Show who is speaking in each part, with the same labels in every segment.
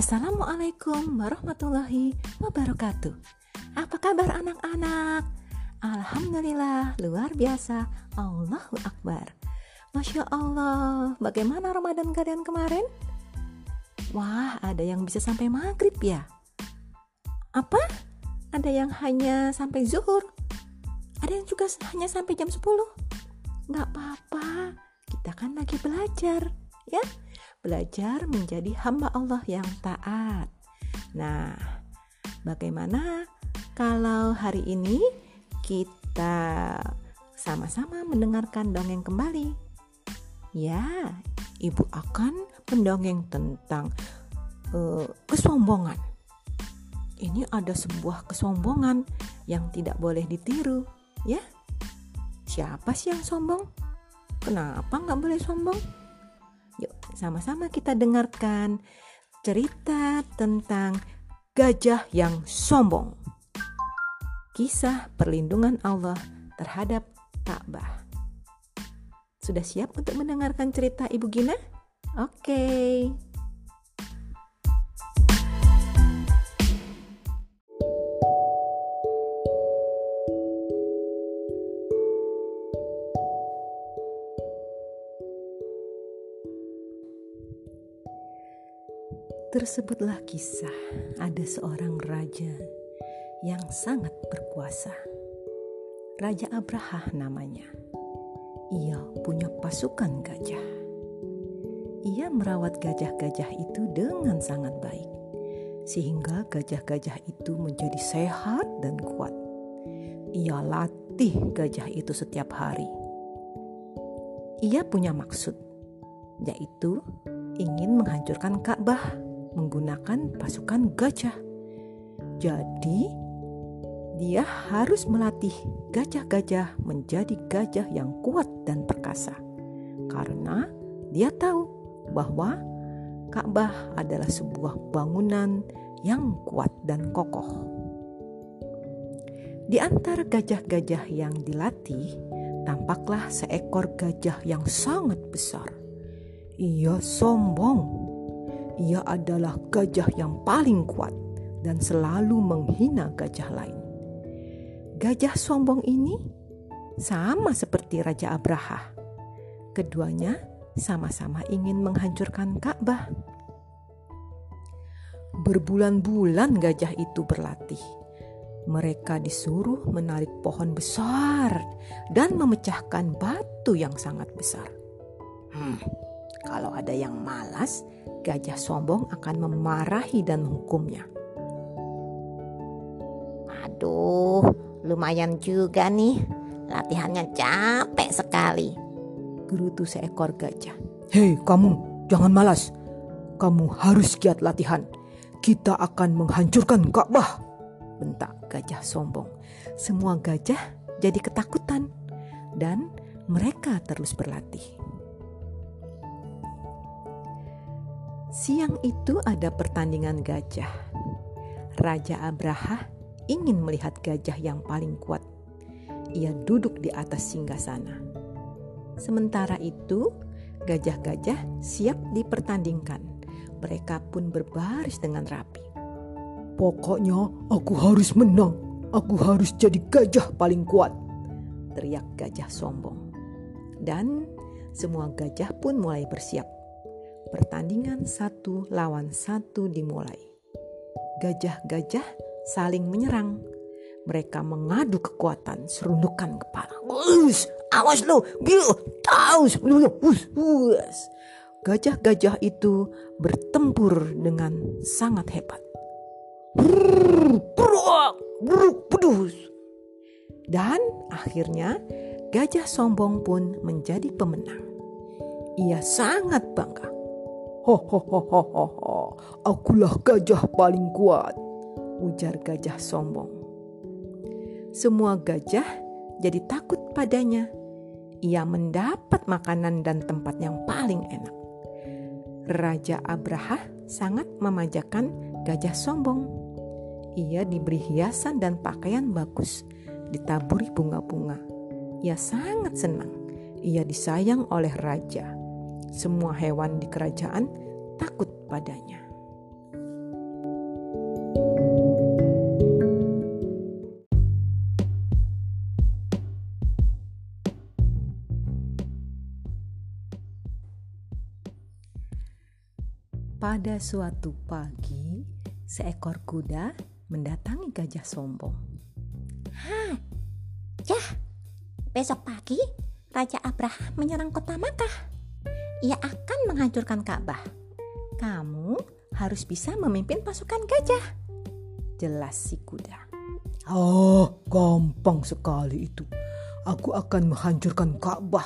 Speaker 1: Assalamualaikum warahmatullahi wabarakatuh. Apa kabar anak-anak? Alhamdulillah, luar biasa. Allahu Akbar. Masya Allah, bagaimana Ramadan kalian kemarin? Wah, ada yang bisa sampai maghrib ya? Apa? Ada yang hanya sampai zuhur? Ada yang juga hanya sampai jam 10? Gak apa-apa, kita kan lagi belajar, ya? Belajar menjadi hamba Allah yang taat. Nah, bagaimana kalau hari ini kita sama-sama mendengarkan dongeng kembali? Ya, ibu akan mendongeng tentang uh, kesombongan. Ini ada sebuah kesombongan yang tidak boleh ditiru, ya. Siapa sih yang sombong? Kenapa nggak boleh sombong? Sama-sama kita dengarkan cerita tentang gajah yang sombong. Kisah perlindungan Allah terhadap Ka'bah. Sudah siap untuk mendengarkan cerita Ibu Gina? Oke. Okay. Tersebutlah kisah ada seorang raja yang sangat berkuasa. Raja Abraha namanya. Ia punya pasukan gajah. Ia merawat gajah-gajah itu dengan sangat baik, sehingga gajah-gajah itu menjadi sehat dan kuat. Ia latih gajah itu setiap hari. Ia punya maksud, yaitu ingin menghancurkan Ka'bah menggunakan pasukan gajah. Jadi, dia harus melatih gajah-gajah menjadi gajah yang kuat dan perkasa, karena dia tahu bahwa Ka'bah adalah sebuah bangunan yang kuat dan kokoh. Di antara gajah-gajah yang dilatih, tampaklah seekor gajah yang sangat besar. Ia sombong ia adalah gajah yang paling kuat dan selalu menghina gajah lain. Gajah sombong ini sama seperti Raja Abraha. Keduanya sama-sama ingin menghancurkan Ka'bah. Berbulan-bulan gajah itu berlatih. Mereka disuruh menarik pohon besar dan memecahkan batu yang sangat besar. Hmm, kalau ada yang malas, gajah sombong akan memarahi dan menghukumnya.
Speaker 2: Aduh, lumayan juga nih. Latihannya capek sekali.
Speaker 1: Gerutu seekor gajah. Hei kamu, jangan malas. Kamu harus giat latihan. Kita akan menghancurkan Ka'bah. Bentak gajah sombong. Semua gajah jadi ketakutan. Dan mereka terus berlatih. Siang itu ada pertandingan gajah. Raja Abraha ingin melihat gajah yang paling kuat. Ia duduk di atas singgasana. Sementara itu, gajah-gajah siap dipertandingkan. Mereka pun berbaris dengan rapi. Pokoknya aku harus menang. Aku harus jadi gajah paling kuat. Teriak gajah sombong. Dan semua gajah pun mulai bersiap Pertandingan satu lawan satu dimulai. Gajah-gajah saling menyerang. Mereka mengadu kekuatan, serundukan kepala. Us, awas lo, gil, taus, us, Gajah-gajah itu bertempur dengan sangat hebat. Dan akhirnya gajah sombong pun menjadi pemenang. Ia sangat bangga Hahaha, akulah gajah paling kuat, ujar gajah sombong. Semua gajah jadi takut padanya. Ia mendapat makanan dan tempat yang paling enak. Raja Abraha sangat memanjakan gajah sombong. Ia diberi hiasan dan pakaian bagus, ditaburi bunga-bunga. Ia sangat senang. Ia disayang oleh raja semua hewan di kerajaan takut padanya. Pada suatu pagi, seekor kuda mendatangi gajah sombong.
Speaker 2: Hah, Jah, besok pagi Raja Abraham menyerang kota Makkah. Ia akan menghancurkan Ka'bah. Kamu harus bisa memimpin pasukan gajah.
Speaker 1: Jelas si kuda.
Speaker 3: Ah, gampang sekali itu. Aku akan menghancurkan Ka'bah.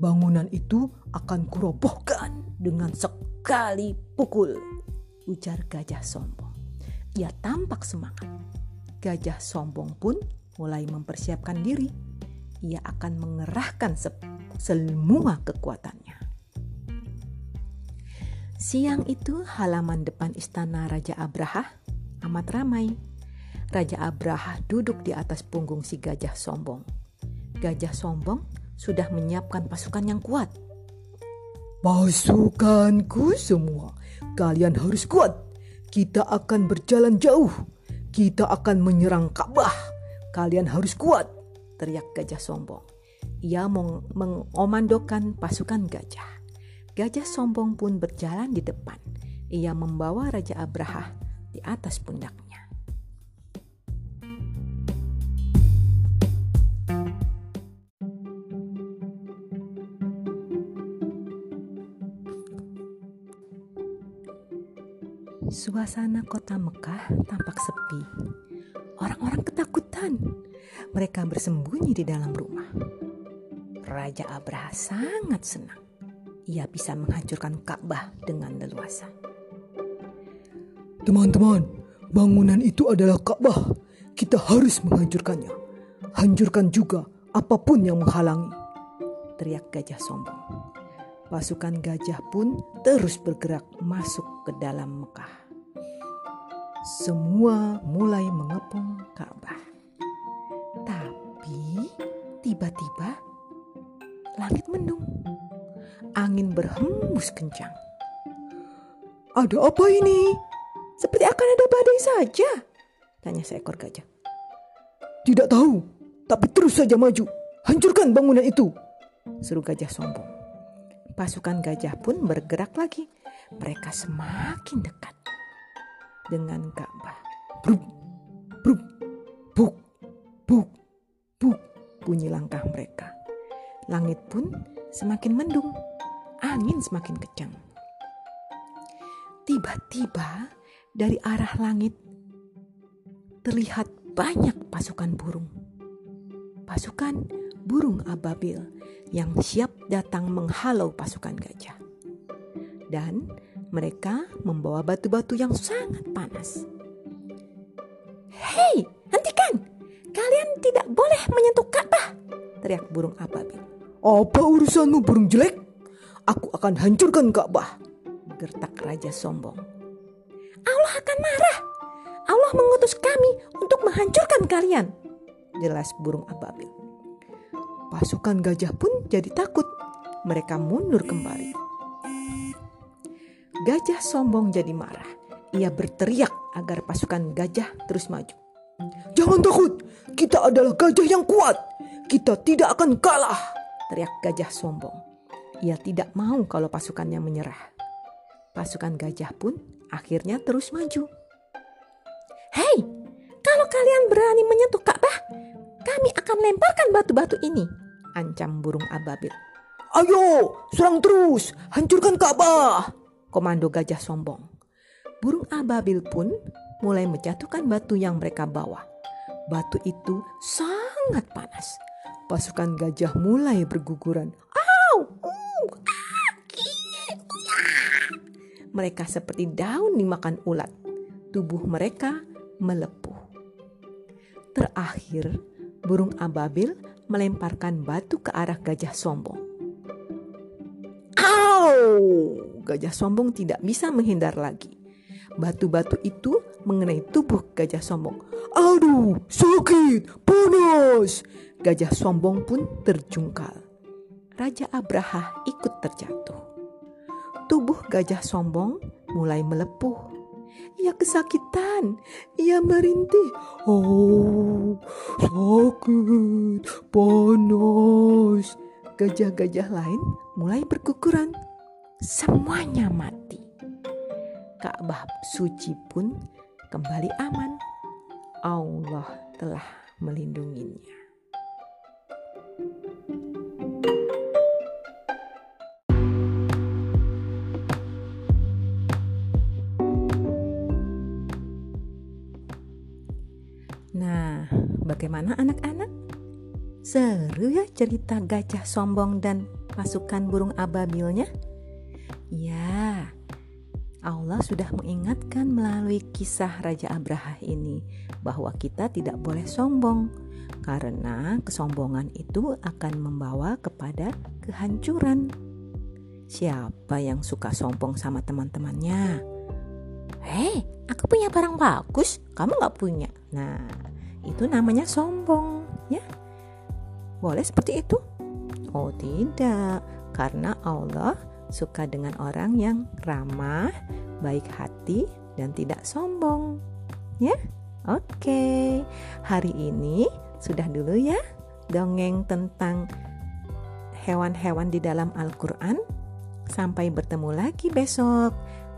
Speaker 3: Bangunan itu akan kurobohkan dengan sekali pukul.
Speaker 1: Ujar gajah sombong. Ia tampak semangat. Gajah sombong pun mulai mempersiapkan diri. Ia akan mengerahkan se- semua kekuatannya. Siang itu halaman depan istana Raja Abraha amat ramai. Raja Abraha duduk di atas punggung si gajah sombong. Gajah sombong sudah menyiapkan pasukan yang kuat.
Speaker 3: Pasukanku semua, kalian harus kuat. Kita akan berjalan jauh. Kita akan menyerang Ka'bah. Kalian harus kuat.
Speaker 1: teriak gajah sombong. Ia meng- mengomandokan pasukan gajah. Gajah sombong pun berjalan di depan. Ia membawa Raja Abraha di atas pundaknya. Suasana kota Mekah tampak sepi. Orang-orang ketakutan. Mereka bersembunyi di dalam rumah. Raja Abraha sangat senang. Ia bisa menghancurkan Ka'bah dengan leluasa.
Speaker 3: Teman-teman, bangunan itu adalah Ka'bah. Kita harus menghancurkannya. Hancurkan juga apa pun yang menghalangi.
Speaker 1: Teriak gajah sombong. Pasukan gajah pun terus bergerak masuk ke dalam Mekah. Semua mulai mengepung Ka'bah. Tapi tiba-tiba langit mendung. Angin berhembus kencang.
Speaker 3: Ada apa ini?
Speaker 1: Seperti akan ada badai saja, tanya seekor gajah.
Speaker 3: Tidak tahu, tapi terus saja maju. Hancurkan bangunan itu.
Speaker 1: Seru gajah sombong. Pasukan gajah pun bergerak lagi. Mereka semakin dekat dengan Ka'bah.
Speaker 3: Bruk, bruk, buk, buk, buk.
Speaker 1: Bunyi langkah mereka. Langit pun semakin mendung. Angin semakin kencang. Tiba-tiba dari arah langit terlihat banyak pasukan burung. Pasukan burung ababil yang siap datang menghalau pasukan gajah. Dan mereka membawa batu-batu yang sangat panas. Hei, hentikan! Kalian tidak boleh menyentuh Ka'bah! Teriak burung ababil.
Speaker 3: Apa urusanmu burung jelek? Aku akan hancurkan Ka'bah.
Speaker 1: Gertak raja sombong.
Speaker 2: Allah akan marah. Allah mengutus kami untuk menghancurkan kalian.
Speaker 1: Jelas burung ababil. Pasukan gajah pun jadi takut. Mereka mundur kembali. Gajah sombong jadi marah. Ia berteriak agar pasukan gajah terus maju.
Speaker 3: Jangan takut, kita adalah gajah yang kuat. Kita tidak akan kalah.
Speaker 1: Teriak gajah sombong. Ia tidak mau kalau pasukannya menyerah. Pasukan gajah pun akhirnya terus maju.
Speaker 2: Hei, kalau kalian berani menyentuh Ka'bah, kami akan lemparkan batu-batu ini.
Speaker 1: Ancam burung ababil.
Speaker 3: Ayo, serang terus, hancurkan Ka'bah.
Speaker 1: Komando gajah sombong. Burung ababil pun mulai menjatuhkan batu yang mereka bawa. Batu itu sangat panas. Pasukan gajah mulai berguguran. Mereka seperti daun dimakan ulat. Tubuh mereka melepuh. Terakhir, burung ababil melemparkan batu ke arah gajah sombong. Au! Gajah sombong tidak bisa menghindar lagi. Batu-batu itu mengenai tubuh gajah sombong.
Speaker 3: Aduh, sakit, panas.
Speaker 1: Gajah sombong pun terjungkal. Raja Abraha ikut terjatuh. Tubuh gajah sombong mulai melepuh. Ia kesakitan, ia merintih.
Speaker 3: Oh, sakit, panas.
Speaker 1: Gajah-gajah lain mulai berguguran. Semuanya mati. Ka'bah suci pun kembali aman. Allah telah melindunginya. Nah, bagaimana anak-anak? Seru ya cerita gajah sombong dan pasukan burung ababilnya? Ya, Allah sudah mengingatkan melalui kisah Raja Abraha ini bahwa kita tidak boleh sombong karena kesombongan itu akan membawa kepada kehancuran. Siapa yang suka sombong sama teman-temannya? Hei, aku punya barang bagus, kamu nggak punya. Nah, itu namanya sombong, ya. Boleh seperti itu? Oh, tidak, karena Allah suka dengan orang yang ramah, baik hati, dan tidak sombong. Ya, oke. Hari ini sudah dulu ya dongeng tentang hewan-hewan di dalam Al-Quran. Sampai bertemu lagi besok.